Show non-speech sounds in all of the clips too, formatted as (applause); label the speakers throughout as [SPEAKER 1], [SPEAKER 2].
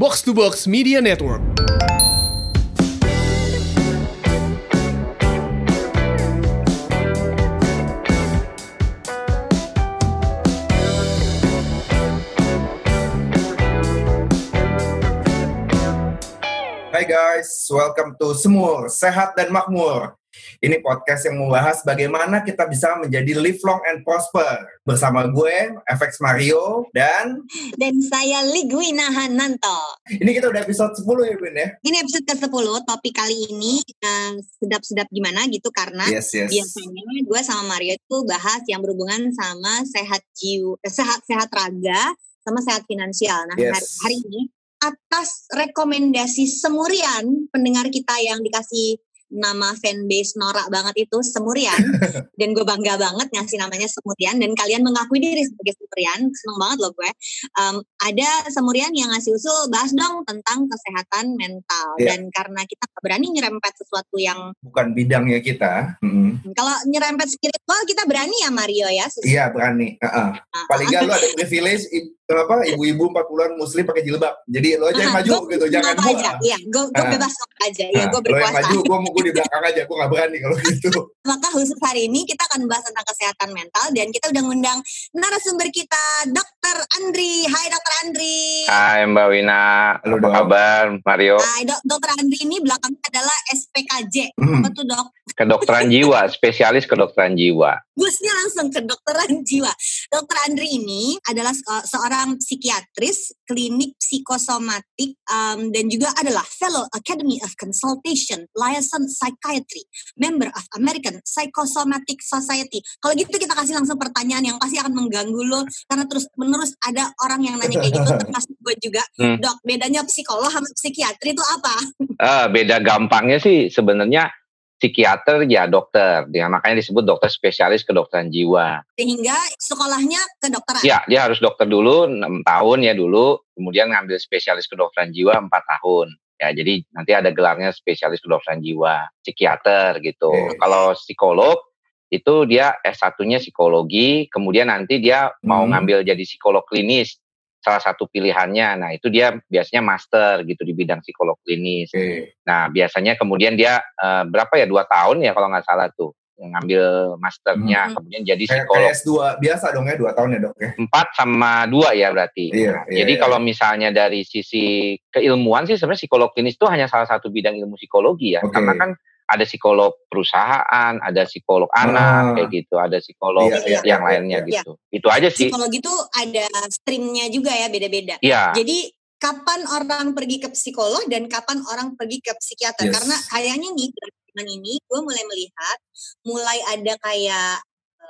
[SPEAKER 1] Box to Box Media Network.
[SPEAKER 2] Hai guys, welcome to Semur, Sehat dan Makmur. Ini podcast yang membahas bagaimana kita bisa menjadi lifelong and prosper. Bersama gue, FX Mario, dan...
[SPEAKER 3] Dan saya Ligwina Hananto.
[SPEAKER 2] Ini kita udah episode 10 ya, Gwin ya?
[SPEAKER 3] Ini episode ke-10, topik kali ini uh, sedap-sedap gimana gitu, karena
[SPEAKER 2] yes, yes.
[SPEAKER 3] biasanya gue sama Mario itu bahas yang berhubungan sama sehat jiwa, eh, sehat-sehat raga, sama sehat finansial. Nah, yes. hari, hari ini atas rekomendasi semurian pendengar kita yang dikasih nama fanbase norak banget itu Semurian. (laughs) Dan gue bangga banget ngasih namanya Semurian. Dan kalian mengakui diri sebagai Semurian. Seneng banget loh gue. Um, ada Semurian yang ngasih usul bahas dong tentang kesehatan mental. Yeah. dan karena kita berani nyerempet sesuatu yang
[SPEAKER 2] bukan bidangnya kita. Mm-hmm.
[SPEAKER 3] kalau nyerempet spiritual kita berani ya Mario ya
[SPEAKER 2] iya berani. Uh-uh. uh paling gak lo ada (laughs) privilege apa ibu-ibu 40-an muslim pakai jilbab. Jadi lo aja yang maju gua, gitu, jangan
[SPEAKER 3] gua. Aja. Iya, gue gue bebas aja. Iya, gue berkuasa. Lo yang
[SPEAKER 2] maju, gue mau gue di belakang aja, gue gak berani kalau gitu. (laughs)
[SPEAKER 3] Maka khusus hari ini kita akan bahas tentang kesehatan mental dan kita udah ngundang narasumber kita Dokter Andri. Hai Dokter Andri.
[SPEAKER 4] Hai Mbak Wina. Halo, apa kabar Mario?
[SPEAKER 3] Hai dok, Dokter Andri ini belakangnya adalah SPKJ. Hmm. Apa tuh dok?
[SPEAKER 4] Kedokteran (laughs) jiwa, spesialis kedokteran jiwa.
[SPEAKER 3] Busnya langsung kedokteran jiwa. Dokter Andri ini adalah seorang seorang psikiatris klinik psikosomatik um, dan juga adalah fellow Academy of Consultation, liaison psychiatry, member of American Psychosomatic Society. Kalau gitu kita kasih langsung pertanyaan yang pasti akan mengganggu lo karena terus menerus ada orang yang nanya kayak gitu termasuk gue juga. (laughs) Hmm. Dok, bedanya psikolog sama psikiatri itu apa?
[SPEAKER 4] Uh, beda gampangnya sih sebenarnya psikiater ya dokter, dia makanya disebut dokter spesialis kedokteran jiwa.
[SPEAKER 3] Sehingga sekolahnya kedokteran.
[SPEAKER 4] Ya, dia harus dokter dulu 6 tahun ya dulu, kemudian ngambil spesialis kedokteran jiwa 4 tahun. Ya, jadi nanti ada gelarnya spesialis kedokteran jiwa, psikiater gitu. Hmm. Kalau psikolog itu dia S1-nya psikologi, kemudian nanti dia mau hmm. ngambil jadi psikolog klinis salah satu pilihannya. Nah, itu dia biasanya master gitu di bidang psikolog klinis. Okay. Nah, biasanya kemudian dia uh, berapa ya dua tahun ya kalau nggak salah tuh ngambil masternya, hmm. kemudian jadi psikolog.
[SPEAKER 2] Kayak S2 biasa dong ya, dua tahun ya dok ya?
[SPEAKER 4] Empat sama dua ya berarti.
[SPEAKER 2] Iya, nah,
[SPEAKER 4] iya, jadi iya. kalau misalnya dari sisi keilmuan sih sebenarnya psikolog klinis itu hanya salah satu bidang ilmu psikologi ya, okay. karena kan ada psikolog perusahaan, ada psikolog anak ah. kayak gitu, ada psikolog iya, iya, yang iya, lainnya iya. gitu. Itu aja sih.
[SPEAKER 3] Psikologi itu ada streamnya juga ya beda-beda.
[SPEAKER 4] Iya.
[SPEAKER 3] Jadi kapan orang pergi ke psikolog dan kapan orang pergi ke psikiater? Yes. Karena kayaknya nih belakangan ini gue mulai melihat mulai ada kayak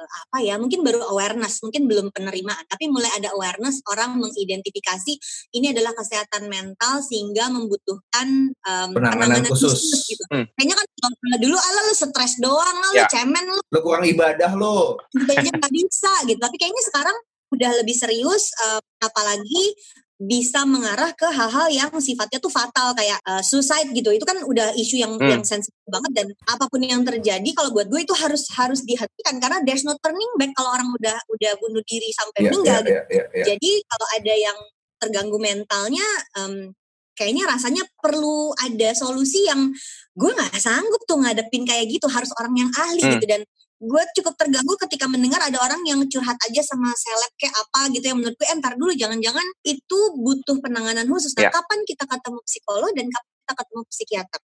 [SPEAKER 3] apa ya mungkin baru awareness mungkin belum penerimaan tapi mulai ada awareness orang mengidentifikasi ini adalah kesehatan mental sehingga membutuhkan um,
[SPEAKER 2] penanganan, penanganan khusus,
[SPEAKER 3] khusus gitu. Hmm. Kayaknya kan kalau dulu ala lu stres doang lah, ya. lu cemen lu.
[SPEAKER 2] Lu kurang ibadah lu.
[SPEAKER 3] Kayaknya nggak bisa gitu. Tapi kayaknya sekarang udah lebih serius uh, apalagi bisa mengarah ke hal-hal yang sifatnya tuh fatal kayak uh, suicide gitu itu kan udah isu yang hmm. yang sensitif banget dan apa pun yang terjadi kalau buat gue itu harus harus dihentikan karena there's no turning back kalau orang udah udah bunuh diri sampai yeah, meninggal yeah, gitu. Yeah, yeah, yeah. Jadi kalau ada yang terganggu mentalnya um, kayaknya rasanya perlu ada solusi yang gue nggak sanggup tuh ngadepin kayak gitu harus orang yang ahli hmm. gitu dan gue cukup terganggu ketika mendengar ada orang yang curhat aja sama seleb kayak apa gitu yang menurut gue entar dulu jangan-jangan itu butuh penanganan khusus. Nah, ya. kapan kita ketemu psikolog dan kapan kita ketemu psikiater?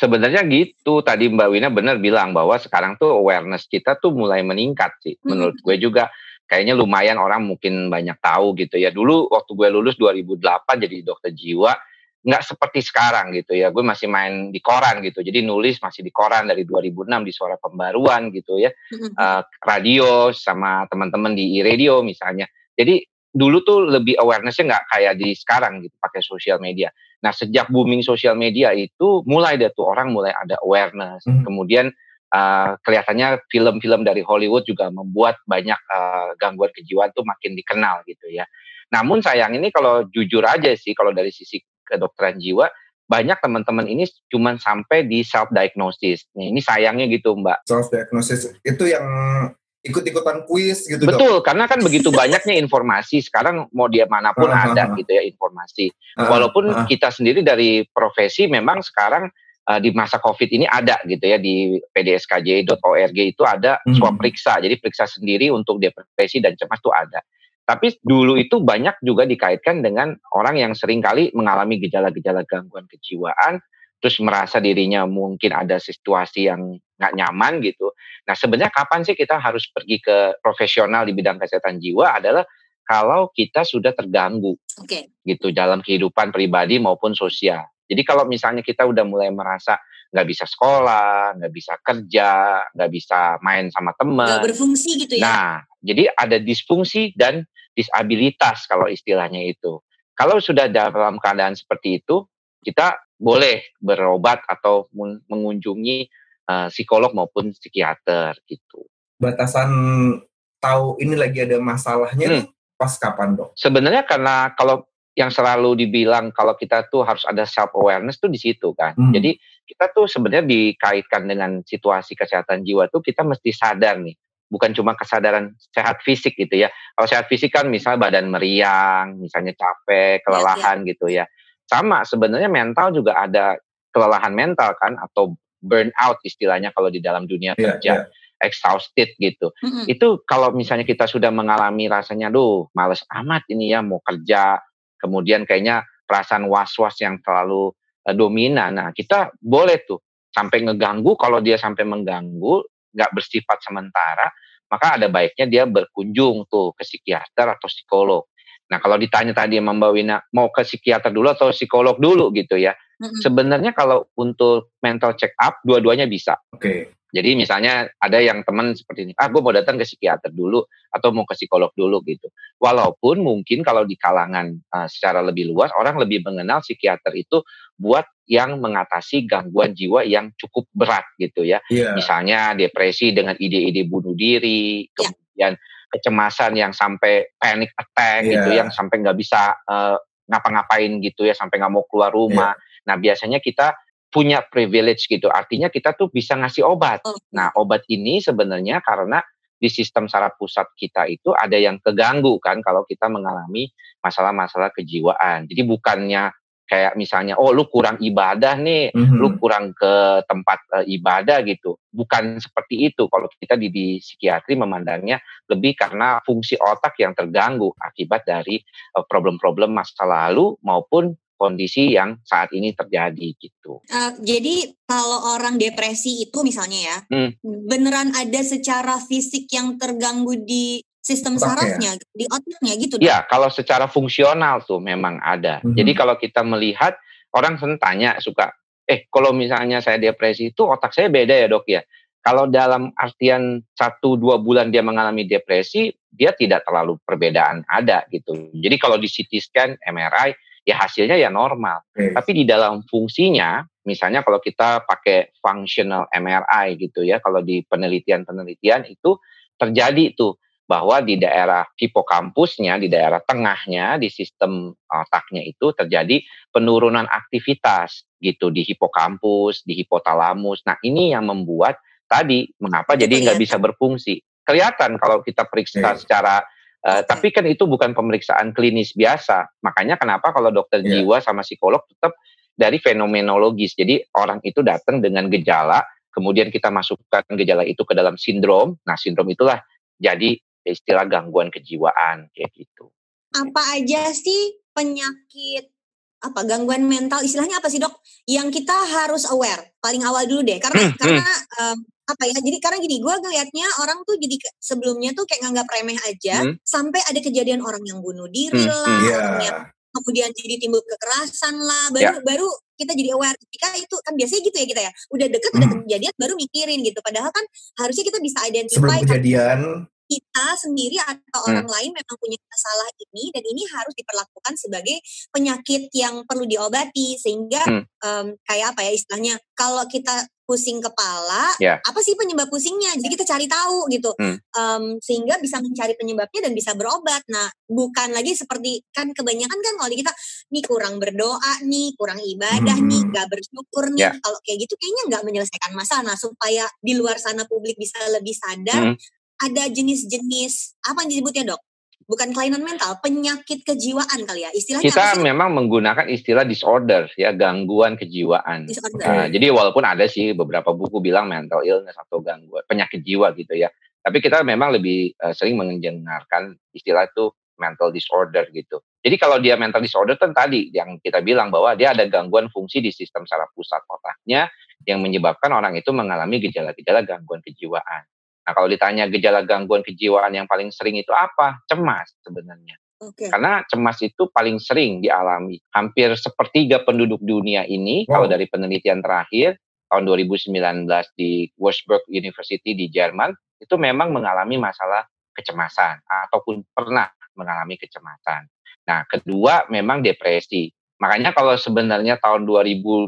[SPEAKER 4] Sebenarnya gitu tadi Mbak Wina benar bilang bahwa sekarang tuh awareness kita tuh mulai meningkat sih. Hmm. Menurut gue juga kayaknya lumayan orang mungkin banyak tahu gitu ya. Dulu waktu gue lulus 2008 jadi dokter jiwa, nggak seperti sekarang gitu ya. Gue masih main di koran gitu. Jadi nulis masih di koran dari 2006 di Suara Pembaruan gitu ya. Uh, radio sama teman-teman di radio misalnya. Jadi dulu tuh lebih awarenessnya nggak kayak di sekarang gitu pakai sosial media. Nah sejak booming sosial media itu mulai deh tuh orang mulai ada awareness. Hmm. Kemudian uh, kelihatannya film-film dari Hollywood juga membuat banyak uh, gangguan kejiwaan tuh makin dikenal gitu ya. Namun sayang ini kalau jujur aja sih kalau dari sisi kedokteran jiwa banyak teman-teman ini cuma sampai di self diagnosis. Nih, ini sayangnya gitu, Mbak.
[SPEAKER 2] Self diagnosis itu yang ikut-ikutan kuis gitu
[SPEAKER 4] Betul, dok. karena kan begitu (laughs) banyaknya informasi sekarang mau dia mana pun uh, ada uh, gitu ya informasi. Uh, Walaupun uh, kita sendiri dari profesi memang sekarang uh, di masa Covid ini ada gitu ya di pdskj.org itu ada swab periksa. Jadi periksa sendiri untuk depresi dan cemas itu ada. Tapi dulu itu banyak juga dikaitkan dengan orang yang sering kali mengalami gejala-gejala gangguan kejiwaan terus merasa dirinya mungkin ada situasi yang nggak nyaman gitu. Nah sebenarnya kapan sih kita harus pergi ke profesional di bidang kesehatan jiwa adalah kalau kita sudah terganggu okay. gitu dalam kehidupan pribadi maupun sosial. Jadi kalau misalnya kita udah mulai merasa nggak bisa sekolah, nggak bisa kerja, nggak bisa main sama teman,
[SPEAKER 3] nggak berfungsi gitu ya.
[SPEAKER 4] Nah, jadi ada disfungsi dan disabilitas kalau istilahnya itu. Kalau sudah dalam keadaan seperti itu, kita boleh berobat atau mengunjungi uh, psikolog maupun psikiater gitu.
[SPEAKER 2] Batasan tahu ini lagi ada masalahnya hmm. pas kapan dok?
[SPEAKER 4] Sebenarnya karena kalau yang selalu dibilang kalau kita tuh harus ada self awareness tuh di situ kan. Hmm. Jadi kita tuh sebenarnya dikaitkan dengan situasi kesehatan jiwa tuh kita mesti sadar nih. Bukan cuma kesadaran sehat fisik gitu ya. Kalau sehat fisik kan misal badan meriang, misalnya capek, kelelahan ya, ya. gitu ya sama sebenarnya mental juga ada kelelahan mental kan atau burnout istilahnya kalau di dalam dunia yeah, kerja yeah. exhausted gitu mm-hmm. itu kalau misalnya kita sudah mengalami rasanya duh males amat ini ya mau kerja kemudian kayaknya perasaan was-was yang terlalu uh, dominan nah kita boleh tuh sampai ngeganggu kalau dia sampai mengganggu nggak bersifat sementara maka ada baiknya dia berkunjung tuh ke psikiater atau psikolog Nah kalau ditanya tadi sama Mbak Wina mau ke psikiater dulu atau psikolog dulu gitu ya. Mm-hmm. Sebenarnya kalau untuk mental check up dua-duanya bisa.
[SPEAKER 2] Oke. Okay.
[SPEAKER 4] Jadi misalnya ada yang teman seperti ini, ah gue mau datang ke psikiater dulu atau mau ke psikolog dulu gitu. Walaupun mungkin kalau di kalangan uh, secara lebih luas orang lebih mengenal psikiater itu buat yang mengatasi gangguan jiwa yang cukup berat gitu ya. Yeah. Misalnya depresi dengan ide-ide bunuh diri, yeah. kemudian kecemasan yang sampai panic attack yeah. gitu, yang sampai nggak bisa uh, ngapa-ngapain gitu ya, sampai nggak mau keluar rumah. Yeah. Nah biasanya kita punya privilege gitu, artinya kita tuh bisa ngasih obat. Oh. Nah obat ini sebenarnya karena di sistem saraf pusat kita itu ada yang keganggu kan kalau kita mengalami masalah-masalah kejiwaan. Jadi bukannya kayak misalnya oh lu kurang ibadah nih, mm-hmm. lu kurang ke tempat uh, ibadah gitu. Bukan seperti itu kalau kita di, di psikiatri memandangnya lebih karena fungsi otak yang terganggu akibat dari uh, problem-problem masa lalu maupun kondisi yang saat ini terjadi gitu.
[SPEAKER 3] Uh, jadi kalau orang depresi itu misalnya ya, hmm. beneran ada secara fisik yang terganggu di sistem Otak sarafnya ya? di otaknya gitu.
[SPEAKER 4] Ya, kalau secara fungsional tuh memang ada. Mm-hmm. Jadi kalau kita melihat orang sering tanya suka, eh kalau misalnya saya depresi itu otak saya beda ya dok ya. Kalau dalam artian satu dua bulan dia mengalami depresi, dia tidak terlalu perbedaan ada gitu. Jadi kalau di CT scan, MRI, ya hasilnya ya normal. Okay. Tapi di dalam fungsinya, misalnya kalau kita pakai functional MRI gitu ya, kalau di penelitian-penelitian itu terjadi tuh bahwa di daerah hipokampusnya, di daerah tengahnya, di sistem otaknya itu terjadi penurunan aktivitas gitu di hipokampus, di hipotalamus. Nah ini yang membuat tadi mengapa jadi nggak bisa berfungsi. Kelihatan kalau kita periksa yeah. secara Uh, tapi kan itu bukan pemeriksaan klinis biasa. Makanya kenapa kalau dokter yeah. jiwa sama psikolog tetap dari fenomenologis. Jadi orang itu datang dengan gejala, kemudian kita masukkan gejala itu ke dalam sindrom. Nah, sindrom itulah jadi istilah gangguan kejiwaan kayak gitu.
[SPEAKER 3] Apa aja sih penyakit apa gangguan mental istilahnya apa sih dok yang kita harus aware paling awal dulu deh karena hmm, hmm. karena hmm. Um, apa ya jadi karena gini gue ngelihatnya orang tuh jadi sebelumnya tuh kayak nganggap remeh aja hmm. sampai ada kejadian orang yang bunuh diri hmm, lah hmm. orang yang kemudian jadi timbul kekerasan lah baru yeah. baru kita jadi aware ketika itu kan biasanya gitu ya kita ya udah deket hmm. udah kejadian baru mikirin gitu padahal kan harusnya kita bisa identify
[SPEAKER 2] sebelum kejadian
[SPEAKER 3] kita sendiri atau hmm. orang lain memang punya masalah ini dan ini harus diperlakukan sebagai penyakit yang perlu diobati sehingga hmm. um, kayak apa ya istilahnya kalau kita pusing kepala yeah. apa sih penyebab pusingnya jadi kita cari tahu gitu hmm. um, sehingga bisa mencari penyebabnya dan bisa berobat nah bukan lagi seperti kan kebanyakan kan kalau kita nih kurang berdoa nih kurang ibadah hmm. nih gak bersyukur nih yeah. kalau kayak gitu kayaknya nggak menyelesaikan masalah nah supaya di luar sana publik bisa lebih sadar hmm ada jenis-jenis apa yang disebutnya dok? Bukan kelainan mental, penyakit kejiwaan kali ya istilahnya.
[SPEAKER 4] Kita memang menggunakan istilah disorder ya gangguan kejiwaan.
[SPEAKER 3] Disorder.
[SPEAKER 4] Nah, jadi walaupun ada sih beberapa buku bilang mental illness atau gangguan penyakit jiwa gitu ya. Tapi kita memang lebih uh, sering mendengarkan istilah itu mental disorder gitu. Jadi kalau dia mental disorder kan tadi yang kita bilang bahwa dia ada gangguan fungsi di sistem saraf pusat otaknya yang menyebabkan orang itu mengalami gejala-gejala gangguan kejiwaan. Nah, kalau ditanya gejala gangguan kejiwaan yang paling sering itu apa? Cemas sebenarnya.
[SPEAKER 3] Oke.
[SPEAKER 4] Karena cemas itu paling sering dialami. Hampir sepertiga penduduk dunia ini,
[SPEAKER 2] Wow.
[SPEAKER 4] kalau dari penelitian terakhir, tahun 2019 di Würzburg University di Jerman, itu memang mengalami masalah kecemasan ataupun pernah mengalami kecemasan. Nah, kedua memang depresi. Makanya kalau sebenarnya tahun 2020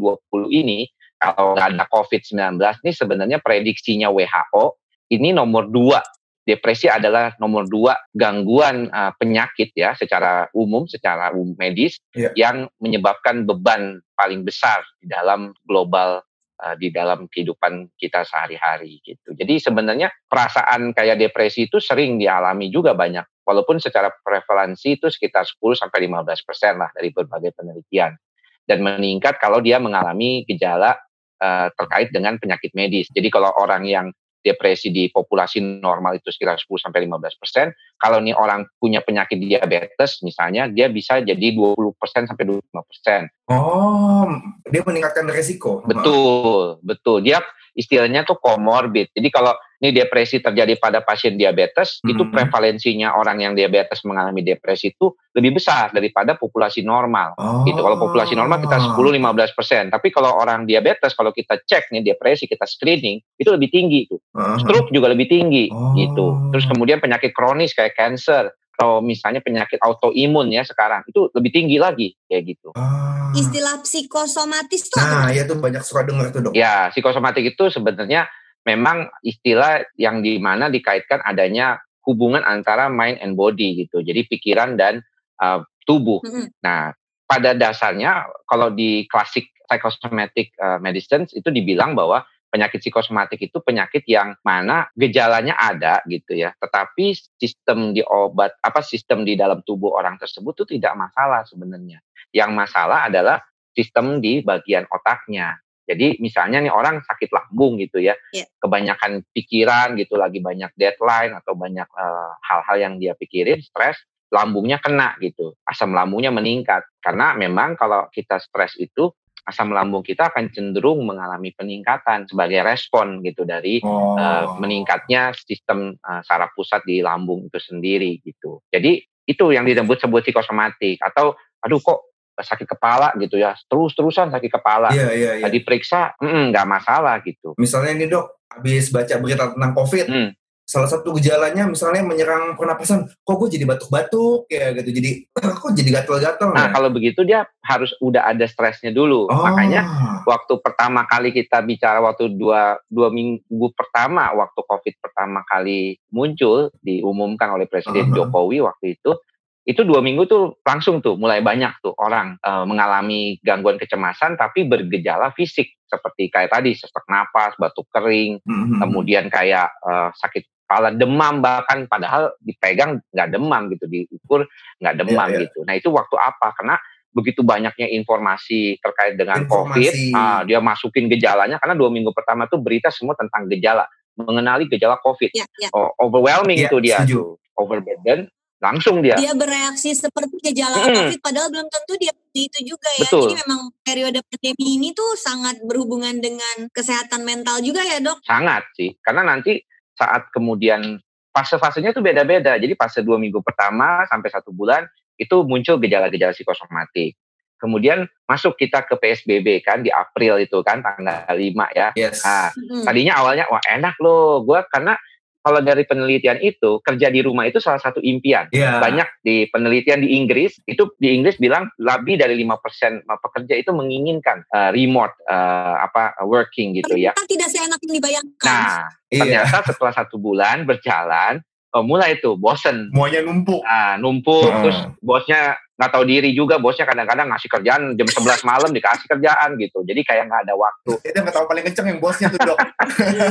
[SPEAKER 4] ini, kalau nggak ada COVID-19, ini sebenarnya prediksinya WHO, ini nomor dua depresi adalah nomor dua gangguan uh, penyakit ya secara umum secara umum medis
[SPEAKER 2] Iya.
[SPEAKER 4] yang menyebabkan beban paling besar di dalam global uh, di dalam kehidupan kita sehari-hari gitu. Jadi sebenarnya perasaan kayak depresi itu sering dialami juga banyak walaupun secara prevalensi itu sekitar 10 sampai 15 persen lah dari berbagai penelitian dan meningkat kalau dia mengalami gejala uh, terkait dengan penyakit medis. Jadi kalau orang yang depresi di populasi normal itu sekitar 10 sampai 15 persen. Kalau nih orang punya penyakit diabetes misalnya, dia bisa jadi 20 persen sampai 25 persen.
[SPEAKER 2] Oh, dia meningkatkan resiko.
[SPEAKER 4] Betul, betul. Dia istilahnya tuh comorbid. Jadi kalau ini depresi terjadi pada pasien diabetes, itu
[SPEAKER 2] Mhm.
[SPEAKER 4] prevalensinya orang yang diabetes mengalami depresi itu lebih besar daripada populasi normal.
[SPEAKER 2] Oh.
[SPEAKER 4] gitu. Kalau populasi normal kita 10-15 persen, tapi kalau orang diabetes kalau kita cek nih depresi kita screening itu lebih tinggi.
[SPEAKER 2] Heeh.
[SPEAKER 4] Stroke juga lebih tinggi
[SPEAKER 2] Oh.
[SPEAKER 4] gitu. Terus kemudian penyakit kronis kayak cancer atau misalnya penyakit autoimun ya sekarang itu lebih tinggi lagi kayak gitu.
[SPEAKER 2] Ah.
[SPEAKER 3] Istilah psikosomatis tuh
[SPEAKER 2] Nah,
[SPEAKER 3] apa?
[SPEAKER 2] ya tuh banyak suka dengar tuh dok.
[SPEAKER 4] Ya psikosomatik itu sebenarnya memang istilah yang di mana dikaitkan adanya hubungan antara mind and body gitu. Jadi pikiran dan uh, tubuh.
[SPEAKER 3] Mm-mm.
[SPEAKER 4] Nah, pada dasarnya kalau di klasik psychosomatic uh, medicine itu dibilang bahwa penyakit psikosomatik itu penyakit yang mana gejalanya ada gitu ya, tetapi sistem di obat apa sistem di dalam tubuh orang tersebut itu tidak masalah sebenarnya. Yang masalah adalah sistem di bagian otaknya. Jadi misalnya nih orang sakit lambung gitu ya,
[SPEAKER 3] Iya.
[SPEAKER 4] kebanyakan pikiran gitu, lagi banyak deadline atau banyak eh, hal-hal yang dia pikirin, stres, lambungnya kena gitu, asam lambungnya meningkat. Karena memang kalau kita stres itu asam lambung kita akan cenderung mengalami peningkatan sebagai respon gitu dari
[SPEAKER 2] Oh.
[SPEAKER 4] eh, meningkatnya sistem eh, saraf pusat di lambung itu sendiri gitu. Jadi itu yang disebut-sebut psikosomatik atau aduh kok sakit kepala gitu ya, terus-terusan sakit kepala.
[SPEAKER 2] Iya, iya, iya.
[SPEAKER 4] Tadi periksa, "Mm, nggak masalah gitu.
[SPEAKER 2] Misalnya ini dok, habis baca berita tentang COVID,
[SPEAKER 4] Hmm.
[SPEAKER 2] Salah satu gejalanya misalnya menyerang pernapasan, kok gue jadi batuk-batuk ya gitu, jadi (clears throat) kok jadi gatel-gatel
[SPEAKER 4] Nah
[SPEAKER 2] ya?
[SPEAKER 4] kalau begitu dia harus udah ada stresnya dulu.
[SPEAKER 2] Oh.
[SPEAKER 4] Makanya waktu pertama kali kita bicara waktu dua dua minggu pertama waktu COVID pertama kali muncul diumumkan oleh Presiden
[SPEAKER 2] Uh-huh.
[SPEAKER 4] Jokowi waktu itu itu dua minggu tuh langsung tuh mulai banyak tuh orang eh, mengalami gangguan kecemasan tapi bergejala fisik seperti kayak tadi sesak napas, batuk kering,
[SPEAKER 2] Mhm.
[SPEAKER 4] kemudian kayak eh, sakit kepala, demam bahkan padahal dipegang nggak demam gitu, diukur nggak demam
[SPEAKER 2] Iya, iya.
[SPEAKER 4] gitu. Nah itu waktu apa? Karena begitu banyaknya informasi terkait dengan
[SPEAKER 2] Informasi.
[SPEAKER 4] COVID, ah, dia masukin gejalanya karena dua minggu pertama tuh berita semua tentang gejala, mengenali gejala COVID,
[SPEAKER 3] Ya, ya.
[SPEAKER 4] oh, overwhelming
[SPEAKER 2] Iya,
[SPEAKER 4] itu dia,
[SPEAKER 2] setuju.
[SPEAKER 4] tuh. overburden, langsung dia.
[SPEAKER 3] Dia bereaksi seperti gejala
[SPEAKER 4] Mm-mm.
[SPEAKER 3] COVID padahal belum tentu dia itu juga ya.
[SPEAKER 4] Betul.
[SPEAKER 3] Jadi memang periode pandemi ini tuh sangat berhubungan dengan kesehatan mental juga ya, Dok.
[SPEAKER 4] Sangat sih, karena nanti saat kemudian fase-fasenya tuh beda-beda. Jadi fase dua minggu pertama sampai satu bulan itu muncul gejala-gejala psikosomatik. Kemudian masuk kita ke PSBB kan di April itu kan tanggal 5 ya.
[SPEAKER 2] Yes.
[SPEAKER 4] Nah, tadinya awalnya wah enak loh gue karena kalau dari penelitian itu kerja di rumah itu salah satu impian.
[SPEAKER 2] Iya.
[SPEAKER 4] Banyak di penelitian di Inggris itu di Inggris bilang lebih dari 5% pekerja itu menginginkan eh, remote eh, apa working gitu ya.
[SPEAKER 3] Ternyata tidak seenak yang dibayangkan.
[SPEAKER 4] Nah,
[SPEAKER 2] Iya.
[SPEAKER 4] ternyata setelah satu bulan berjalan oh, mulai tuh bosen
[SPEAKER 2] Semuanya numpuk.
[SPEAKER 4] ah, numpuk
[SPEAKER 2] Hmm.
[SPEAKER 4] terus bosnya nggak tahu diri juga bosnya kadang-kadang ngasih kerjaan jam 11 malam dikasih kerjaan gitu jadi kayak nggak ada waktu
[SPEAKER 2] Itu yang ketawa paling kenceng yang bosnya tuh dok.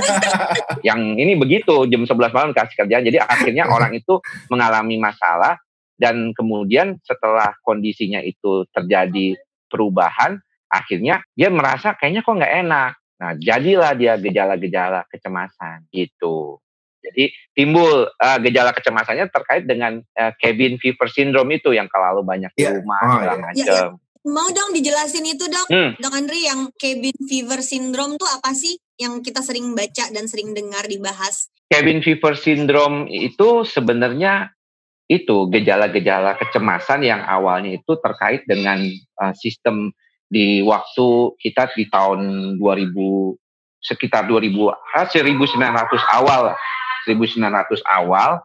[SPEAKER 2] (laughs)
[SPEAKER 4] yang ini begitu jam 11 malam kasih kerjaan jadi akhirnya orang itu mengalami masalah dan kemudian setelah kondisinya itu terjadi perubahan akhirnya dia merasa kayaknya kok nggak enak nah jadilah dia gejala-gejala kecemasan gitu jadi timbul eh, gejala kecemasannya terkait dengan eh, cabin fever syndrome itu yang kalau banyak di
[SPEAKER 2] Iya.
[SPEAKER 4] rumah
[SPEAKER 2] Oh,
[SPEAKER 4] segala
[SPEAKER 2] iya.
[SPEAKER 4] macam.
[SPEAKER 3] Iya, Mau dong dijelasin itu dok,
[SPEAKER 4] Hmm.
[SPEAKER 3] dok Andri yang cabin fever syndrome tuh apa sih yang kita sering baca dan sering dengar dibahas?
[SPEAKER 4] cabin fever syndrome itu sebenarnya itu gejala-gejala kecemasan yang awalnya itu terkait dengan uh, sistem di waktu kita di tahun 2000 sekitar 2000 ah, 1900 awal. 1900 awal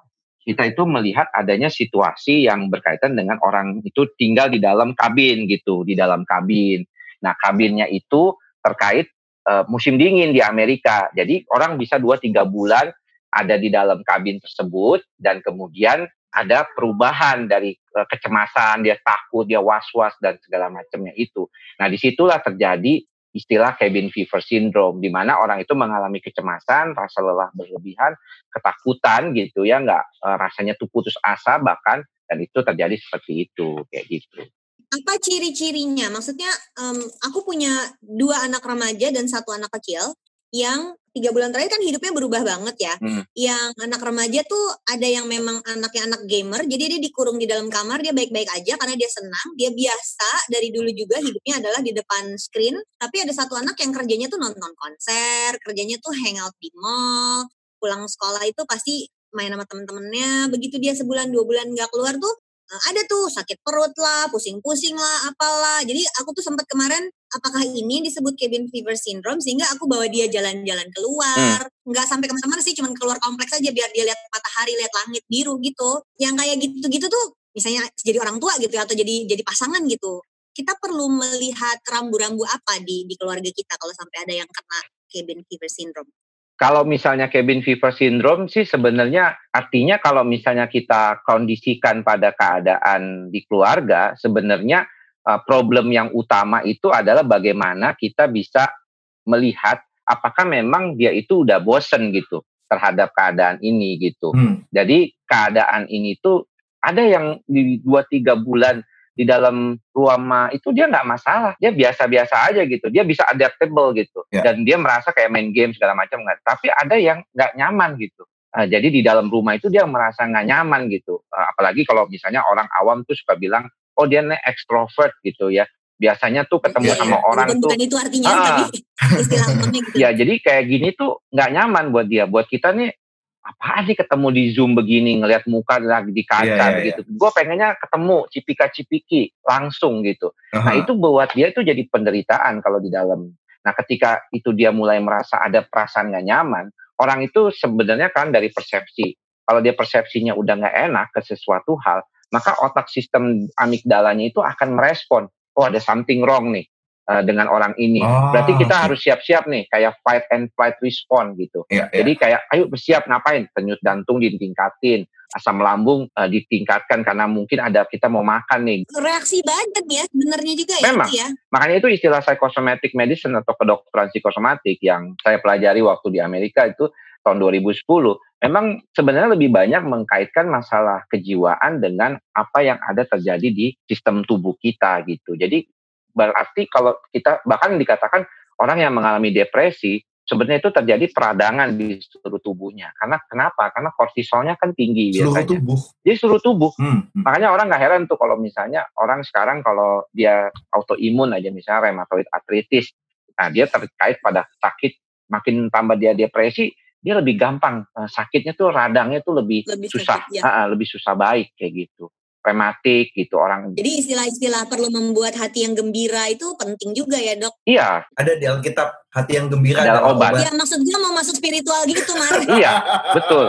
[SPEAKER 4] kita itu melihat adanya situasi yang berkaitan dengan orang itu tinggal di dalam kabin gitu, di dalam kabin. Nah, kabinnya itu terkait uh, musim dingin di Amerika. Jadi orang bisa 2-3 bulan ada di dalam kabin tersebut dan kemudian ada perubahan dari uh, kecemasan, dia takut, dia was-was dan segala macamnya itu. Nah, di situlah terjadi istilah cabin fever syndrome di mana orang itu mengalami kecemasan, rasa lelah berlebihan, ketakutan gitu ya, nggak uh, rasanya tuh putus asa bahkan dan itu terjadi seperti itu kayak gitu.
[SPEAKER 3] Apa ciri-cirinya? Maksudnya em, aku punya dua anak remaja dan satu anak kecil yang tiga bulan terakhir kan hidupnya berubah banget ya.
[SPEAKER 4] Hmm.
[SPEAKER 3] Yang anak remaja tuh ada yang memang anaknya anak gamer, jadi dia dikurung di dalam kamar dia baik-baik aja karena dia senang, dia biasa dari dulu juga hidupnya adalah di depan screen. Tapi ada satu anak yang kerjanya tuh nonton konser, kerjanya tuh hangout di mall, pulang sekolah itu pasti main sama temen-temennya. Begitu dia sebulan dua bulan nggak keluar tuh eh, ada tuh sakit perut lah, pusing-pusing lah, apalah. Jadi aku tuh sempat kemarin, apakah ini disebut cabin fever syndrome sehingga aku bawa dia jalan-jalan keluar, nggak sampai ke mana-mana sih, cuman keluar kompleks aja biar dia lihat matahari, lihat langit biru gitu. Yang kayak gitu-gitu tuh, misalnya jadi orang tua gitu ya, atau jadi jadi pasangan gitu. Kita perlu melihat rambu-rambu apa di di keluarga kita kalau sampai ada yang kena cabin fever syndrome.
[SPEAKER 4] Kalau misalnya cabin fever syndrome sih sebenarnya artinya kalau misalnya kita kondisikan pada keadaan di keluarga, sebenarnya uh, problem yang utama itu adalah bagaimana kita bisa melihat apakah memang dia itu udah bosen gitu terhadap keadaan ini gitu.
[SPEAKER 2] Hmm.
[SPEAKER 4] Jadi keadaan ini tuh ada yang di dua tiga bulan di dalam rumah itu dia nggak masalah, dia biasa-biasa aja gitu, dia bisa adaptable gitu,
[SPEAKER 2] Ya.
[SPEAKER 4] dan dia merasa kayak main game segala macam nggak. Tapi ada yang nggak nyaman gitu. Nah, jadi di dalam rumah itu dia merasa nggak nyaman gitu. Uh, apalagi kalau misalnya orang awam tuh suka bilang, oh dia nih extrovert gitu ya. Biasanya tuh ketemu
[SPEAKER 2] Iya,
[SPEAKER 4] sama
[SPEAKER 2] iya.
[SPEAKER 4] orang
[SPEAKER 3] Walaupun
[SPEAKER 4] tuh
[SPEAKER 3] bukan itu artinya,
[SPEAKER 4] Ah.
[SPEAKER 3] tapi istilah gitu.
[SPEAKER 4] Ya jadi kayak gini tuh nggak nyaman buat dia. Buat kita nih apaan sih ketemu di zoom begini ngelihat muka lagi di kaca
[SPEAKER 2] Iya, iya,
[SPEAKER 4] gitu. Gue pengennya ketemu cipika-cipiki langsung gitu. Nah
[SPEAKER 2] Aha.
[SPEAKER 4] itu buat dia itu jadi penderitaan kalau di dalam. Nah ketika itu dia mulai merasa ada perasaan nggak nyaman, orang itu sebenarnya kan dari persepsi. Kalau dia persepsinya udah nggak enak ke sesuatu hal, maka otak sistem amigdalanya itu akan merespon. Oh ada something wrong nih eh, dengan orang ini.
[SPEAKER 2] Oh,
[SPEAKER 4] Berarti kita harus siap-siap nih, kayak fight and flight response gitu.
[SPEAKER 2] Iya, iya.
[SPEAKER 4] Jadi kayak ayo bersiap ngapain? Denyut jantung ditingkatin, asam lambung eh, ditingkatkan karena mungkin ada kita mau makan nih.
[SPEAKER 3] Reaksi badan ya sebenarnya juga ya
[SPEAKER 4] Memang.
[SPEAKER 3] ya.
[SPEAKER 4] Makanya itu istilah psychosomatic medicine atau kedokteran psikosomatik yang saya pelajari waktu di Amerika itu tahun 2010. Memang sebenarnya lebih banyak mengkaitkan masalah kejiwaan dengan apa yang ada terjadi di sistem tubuh kita gitu. Jadi berarti kalau kita bahkan dikatakan orang yang mengalami depresi sebenarnya itu terjadi peradangan di seluruh tubuhnya. Karena kenapa? Karena kortisolnya kan tinggi
[SPEAKER 2] Seluruh
[SPEAKER 4] biasanya.
[SPEAKER 2] tubuh.
[SPEAKER 4] Jadi seluruh tubuh.
[SPEAKER 2] Hmm. hmm.
[SPEAKER 4] Makanya orang nggak heran tuh kalau misalnya orang sekarang kalau dia autoimun aja misalnya rheumatoid arthritis, nah dia terkait pada sakit makin tambah dia depresi, dia lebih gampang eh, sakitnya tuh radangnya tuh lebih,
[SPEAKER 3] Lebih
[SPEAKER 4] susah,
[SPEAKER 3] sakit, ya.
[SPEAKER 4] Ah, lebih susah baik kayak gitu, rematik gitu orang.
[SPEAKER 3] Jadi istilah-istilah perlu membuat hati yang gembira itu penting juga ya dok.
[SPEAKER 4] Iya,
[SPEAKER 2] Ada di Alkitab hati yang gembira
[SPEAKER 4] Adalah
[SPEAKER 2] adalah
[SPEAKER 4] obat.
[SPEAKER 2] obat.
[SPEAKER 3] Ya maksudnya mau masuk spiritual gitu Mar. (laughs)
[SPEAKER 4] iya, betul,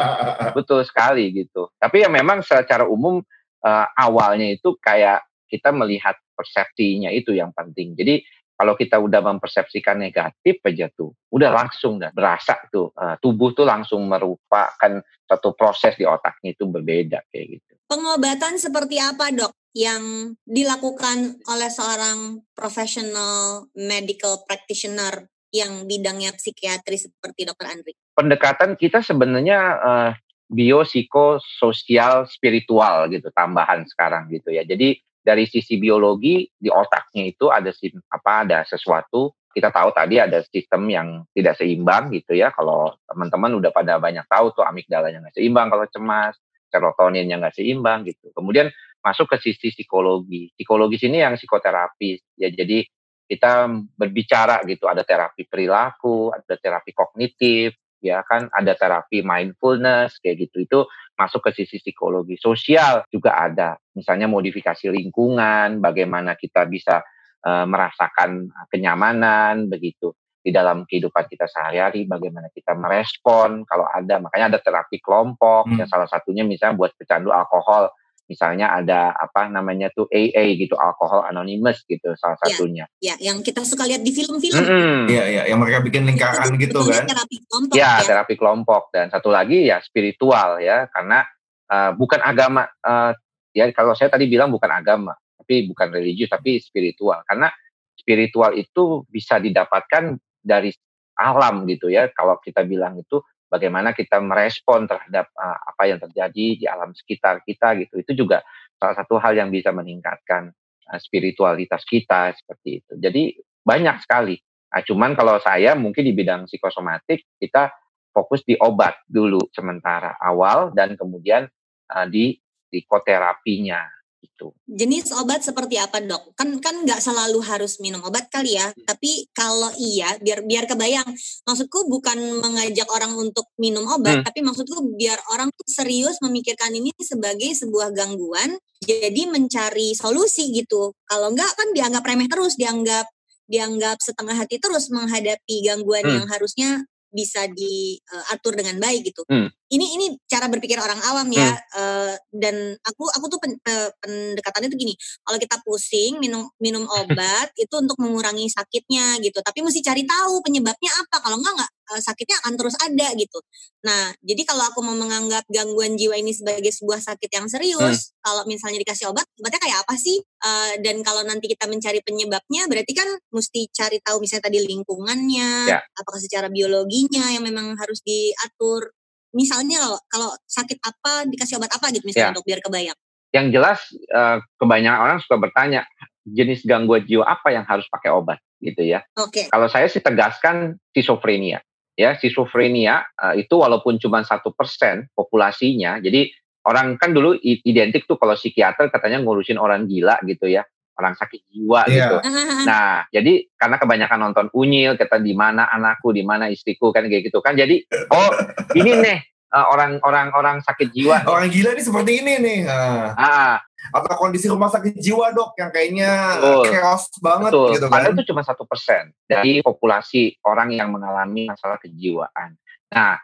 [SPEAKER 4] betul sekali gitu. Tapi ya memang secara umum eh, awalnya itu kayak kita melihat persepsinya itu yang penting. Jadi kalau kita udah mempersepsikan negatif aja tuh, udah langsung dan berasa tuh uh, tubuh tuh langsung merupakan satu proses di otaknya itu berbeda kayak gitu.
[SPEAKER 3] Pengobatan seperti apa dok yang dilakukan oleh seorang profesional medical practitioner yang bidangnya psikiatri seperti dokter Andri?
[SPEAKER 4] Pendekatan kita sebenarnya uh, biopsikososial spiritual gitu tambahan sekarang gitu ya. Jadi dari sisi biologi di otaknya itu ada apa ada sesuatu. Kita tahu tadi ada sistem yang tidak seimbang gitu ya. Kalau teman-teman udah pada banyak tahu tuh amigdalanya nggak seimbang kalau cemas serotoninnya nggak seimbang gitu. Kemudian masuk ke sisi psikologi. Psikologis ini yang psikoterapi ya jadi kita berbicara gitu. Ada terapi perilaku ada terapi kognitif ya kan? Ada terapi mindfulness kayak gitu. Itu masuk ke sisi psikologi sosial juga ada. Misalnya modifikasi lingkungan bagaimana kita bisa uh, merasakan kenyamanan begitu. Di dalam kehidupan kita sehari-hari bagaimana kita merespon kalau ada. Makanya ada terapi kelompok hmm. yang salah satunya misalnya buat pecandu alkohol misalnya ada apa namanya tuh AA gitu alkohol anonymous gitu salah ya, satunya.
[SPEAKER 3] ya, ya yang kita suka lihat di film-film.
[SPEAKER 2] Iya mm -hmm. ya yang mereka bikin lingkaran itu, gitu kan?
[SPEAKER 3] terapi kelompok
[SPEAKER 4] ya, ya. terapi kelompok. Dan satu lagi ya spiritual ya karena uh, bukan agama uh, ya kalau saya tadi bilang bukan agama tapi bukan religius tapi spiritual. Karena spiritual itu bisa didapatkan dari alam gitu ya. Kalau kita bilang itu bagaimana kita merespon terhadap uh, apa yang terjadi di alam sekitar kita gitu. Itu juga salah satu hal yang bisa meningkatkan uh, spiritualitas kita seperti itu. Jadi banyak sekali. Nah, cuman kalau saya mungkin di bidang psikosomatik kita fokus di obat dulu sementara awal dan kemudian uh, di psikoterapinya gitu.
[SPEAKER 3] Jenis obat seperti apa dok? Kan kan nggak selalu harus minum obat kali ya. Hmm. Tapi kalau iya, biar biar kebayang. Maksudku bukan mengajak orang untuk minum obat, hmm. tapi maksudku biar orang tuh serius memikirkan ini sebagai sebuah gangguan. Jadi mencari solusi gitu. Kalau enggak kan dianggap remeh terus, dianggap dianggap setengah hati terus menghadapi gangguan hmm. yang harusnya bisa diatur uh, dengan baik gitu. Hmm. Ini ini cara berpikir orang awam ya. Hmm. Uh, dan aku aku tuh pen, uh, pendekatannya tuh gini. Kalau kita pusing minum minum (laughs) obat itu untuk mengurangi sakitnya gitu. Tapi mesti cari tahu penyebabnya apa. Kalau enggak enggak uh, sakitnya akan terus ada gitu. Nah, jadi kalau aku mau menganggap gangguan jiwa ini sebagai sebuah sakit yang serius, hmm. kalau misalnya dikasih obat, obatnya kayak apa sih? Uh, dan kalau nanti kita mencari penyebabnya, berarti kan mesti cari tahu misalnya tadi lingkungannya, ya. apakah secara biologinya yang memang harus diatur. Misalnya kalau kalau sakit apa dikasih obat apa gitu misalnya ya. untuk biar kebayang.
[SPEAKER 4] Yang jelas uh, kebanyakan orang suka bertanya jenis gangguan jiwa apa yang harus pakai obat gitu ya.
[SPEAKER 3] Oke. Okay.
[SPEAKER 4] Kalau saya sih tegaskan schizophrenia ya schizophrenia uh, itu walaupun cuma satu persen populasinya jadi orang kan dulu identik tuh kalau psikiater katanya ngurusin orang gila gitu ya orang sakit jiwa yeah. gitu (laughs) nah jadi karena kebanyakan nonton unyil kata di mana anakku di mana istriku kan kayak gitu kan jadi oh ini (laughs) nih uh, orang orang orang sakit jiwa
[SPEAKER 2] orang gila nih seperti ini nih uh. ah atau kondisi rumah sakit jiwa dok yang kayaknya Betul. chaos banget Betul. gitu kan.
[SPEAKER 4] Padahal itu cuma satu persen dari populasi orang yang mengalami masalah kejiwaan. Nah,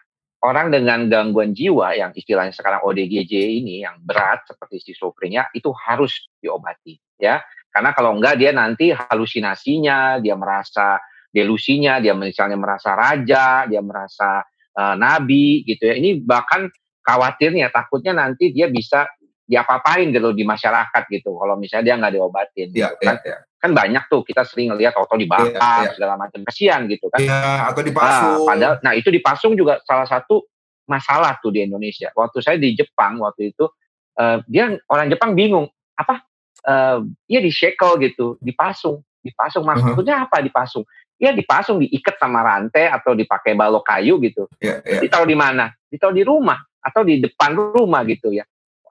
[SPEAKER 4] orang dengan gangguan jiwa yang istilahnya sekarang ODGJ ini yang berat seperti schizophrenia itu harus diobati ya. Karena kalau enggak dia nanti halusinasinya, dia merasa delusinya, dia misalnya merasa raja, dia merasa uh, nabi gitu ya. Ini bahkan khawatirnya takutnya nanti dia bisa diapa-apain gitu di masyarakat gitu. Kalau misalnya dia nggak diobatin ya, gitu kan. ya, ya. kan banyak tuh kita sering lihat auto dibakar ya, ya. segala macam. Kasihan gitu kan.
[SPEAKER 2] Ya, atau dipasung.
[SPEAKER 4] nah, padahal nah itu dipasung juga salah satu masalah tuh di Indonesia. Waktu saya di Jepang waktu itu uh, dia orang Jepang bingung apa uh, dia di shackle gitu dipasung dipasung maksudnya uh -huh. apa dipasung ya dipasung diikat sama rantai atau dipakai balok kayu gitu ya, ya. ditaruh di mana ditaruh di rumah atau di depan rumah gitu ya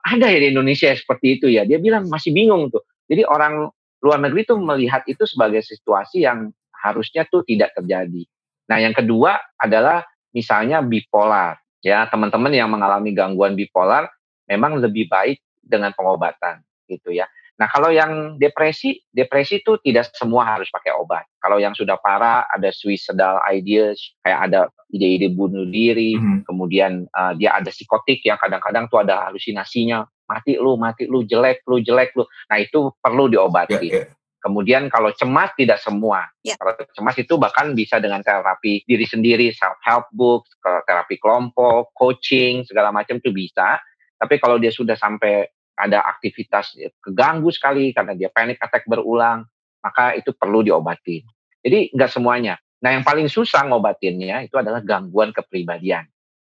[SPEAKER 4] ada ya di Indonesia seperti itu ya. Dia bilang masih bingung tuh. Jadi orang luar negeri tuh melihat itu sebagai situasi yang harusnya tuh tidak terjadi. Nah, yang kedua adalah misalnya bipolar. Ya, teman-teman yang mengalami gangguan bipolar memang lebih baik dengan pengobatan gitu ya. Nah, kalau yang depresi, depresi itu tidak semua harus pakai obat. Kalau yang sudah parah, ada suicidal ideas, kayak ada ide-ide bunuh diri, mm-hmm. kemudian uh, dia ada psikotik yang kadang-kadang tuh ada halusinasinya, mati lu, mati lu, jelek lu, jelek lu. Nah, itu perlu diobati. Yeah, yeah. Kemudian kalau cemas tidak semua.
[SPEAKER 3] Ya.
[SPEAKER 4] Kalau cemas itu bahkan bisa dengan terapi diri sendiri, self help books, terapi kelompok, coaching segala macam itu bisa. Tapi kalau dia sudah sampai ada aktivitas keganggu sekali karena dia panic attack berulang, maka itu perlu diobatin. Jadi nggak semuanya. Nah yang paling susah ngobatinnya itu adalah gangguan kepribadian.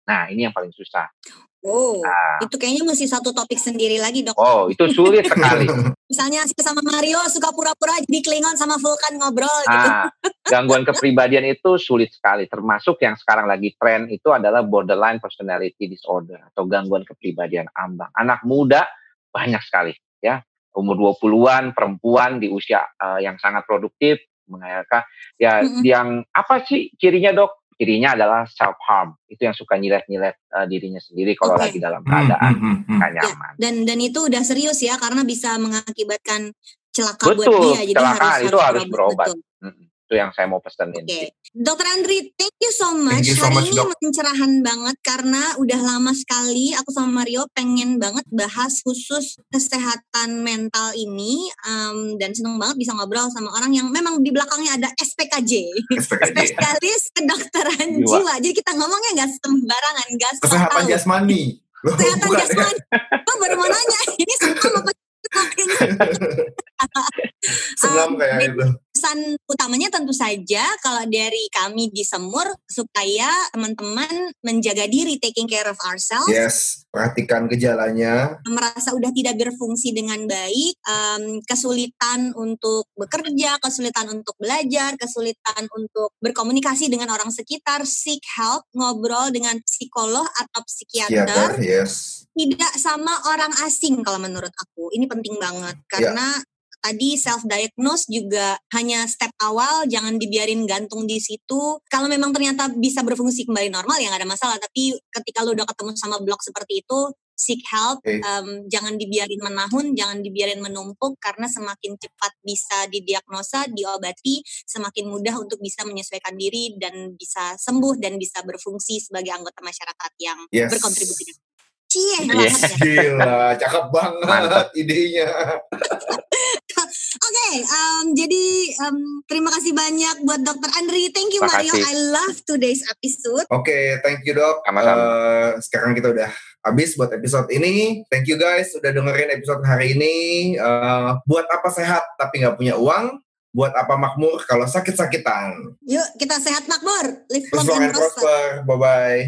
[SPEAKER 4] Nah ini yang paling susah.
[SPEAKER 3] Oh,
[SPEAKER 4] Nah,
[SPEAKER 3] itu kayaknya mesti satu topik sendiri lagi dok.
[SPEAKER 4] oh itu sulit sekali. (laughs)
[SPEAKER 3] Misalnya sama Mario suka pura-pura jadi Klingon sama Vulkan ngobrol gitu.
[SPEAKER 4] Ah, (laughs) gangguan kepribadian itu sulit sekali. Termasuk yang sekarang lagi tren itu adalah borderline personality disorder atau gangguan kepribadian ambang. Anak muda banyak sekali ya. Umur 20-an, perempuan di usia eh, yang sangat produktif, mereka ya
[SPEAKER 3] Mm-mm.
[SPEAKER 4] yang apa sih cirinya dok? Cirinya adalah self harm. Itu yang suka nyilet-nyilet eh, dirinya sendiri kalau
[SPEAKER 3] Oke.
[SPEAKER 4] lagi dalam keadaan
[SPEAKER 2] hmm, hmm,
[SPEAKER 4] nggak nyaman.
[SPEAKER 3] Dan dan itu udah serius ya karena bisa mengakibatkan celaka buat
[SPEAKER 4] Betul,
[SPEAKER 3] dia. Jadi
[SPEAKER 4] kecelakaan
[SPEAKER 3] harus
[SPEAKER 4] itu harus berobat.
[SPEAKER 3] Betul.
[SPEAKER 4] Mm-mm. Itu yang saya mau pesenin.
[SPEAKER 3] Oke, Dokter Andri, thank you so much.
[SPEAKER 2] You so
[SPEAKER 3] Hari
[SPEAKER 2] much,
[SPEAKER 3] ini
[SPEAKER 2] Dok.
[SPEAKER 3] mencerahan banget karena udah lama sekali aku sama Mario pengen banget bahas khusus kesehatan mental ini um, dan seneng banget bisa ngobrol sama orang yang memang di belakangnya ada SPKJ,
[SPEAKER 2] SPKJ.
[SPEAKER 3] spesialis kedokteran
[SPEAKER 4] Jiwa.
[SPEAKER 3] jiwa. Jadi kita ngomongnya nggak sembarangan, nggak
[SPEAKER 2] Kesehatan
[SPEAKER 3] tahu.
[SPEAKER 2] jasmani. Loh,
[SPEAKER 3] Kesehatan
[SPEAKER 2] bukan ya?
[SPEAKER 3] jasmani. Gue baru mau nanya, ini sama apa? Ini (laughs)
[SPEAKER 2] Senam
[SPEAKER 3] Um,
[SPEAKER 2] kayak
[SPEAKER 3] jadi-
[SPEAKER 2] itu.
[SPEAKER 3] Pesan utamanya tentu saja kalau dari kami di Semur supaya teman-teman menjaga diri taking care of ourselves
[SPEAKER 2] Yes, perhatikan gejalanya.
[SPEAKER 3] merasa udah tidak berfungsi dengan baik em, kesulitan untuk bekerja kesulitan untuk belajar kesulitan untuk berkomunikasi dengan orang sekitar seek help ngobrol dengan psikolog atau
[SPEAKER 2] Psikiater,
[SPEAKER 3] psikiater
[SPEAKER 2] yes.
[SPEAKER 3] tidak sama orang asing kalau menurut aku. Ini penting banget karena tadi self diagnose juga hanya step awal, jangan dibiarin gantung di situ. Kalau memang ternyata bisa berfungsi kembali normal ya nggak ada masalah. Tapi ketika lu udah ketemu sama blok seperti itu, seek help,
[SPEAKER 2] Oke.
[SPEAKER 3] em, jangan dibiarin menahun, jangan dibiarin menumpuk karena semakin cepat bisa didiagnosa, diobati, semakin mudah untuk bisa menyesuaikan diri dan bisa sembuh dan bisa berfungsi sebagai anggota masyarakat yang
[SPEAKER 2] Yes.
[SPEAKER 3] berkontribusi. Cie, banget ya.
[SPEAKER 2] Gila, cakep banget
[SPEAKER 4] Mantap.
[SPEAKER 2] idenya. (laughs)
[SPEAKER 3] Oke, em, jadi em, terima kasih banyak buat Dokter Andri. Thank you Mario. I love today's episode.
[SPEAKER 2] Oke, thank you dok.
[SPEAKER 4] Sama-sama.
[SPEAKER 2] Eh, sekarang kita udah habis buat episode ini. Thank you guys udah dengerin episode hari ini. Eh, buat apa sehat tapi nggak punya uang? Buat apa makmur kalau sakit-sakitan?
[SPEAKER 3] Yuk kita sehat makmur. Live long and
[SPEAKER 2] prosper. Bye-bye.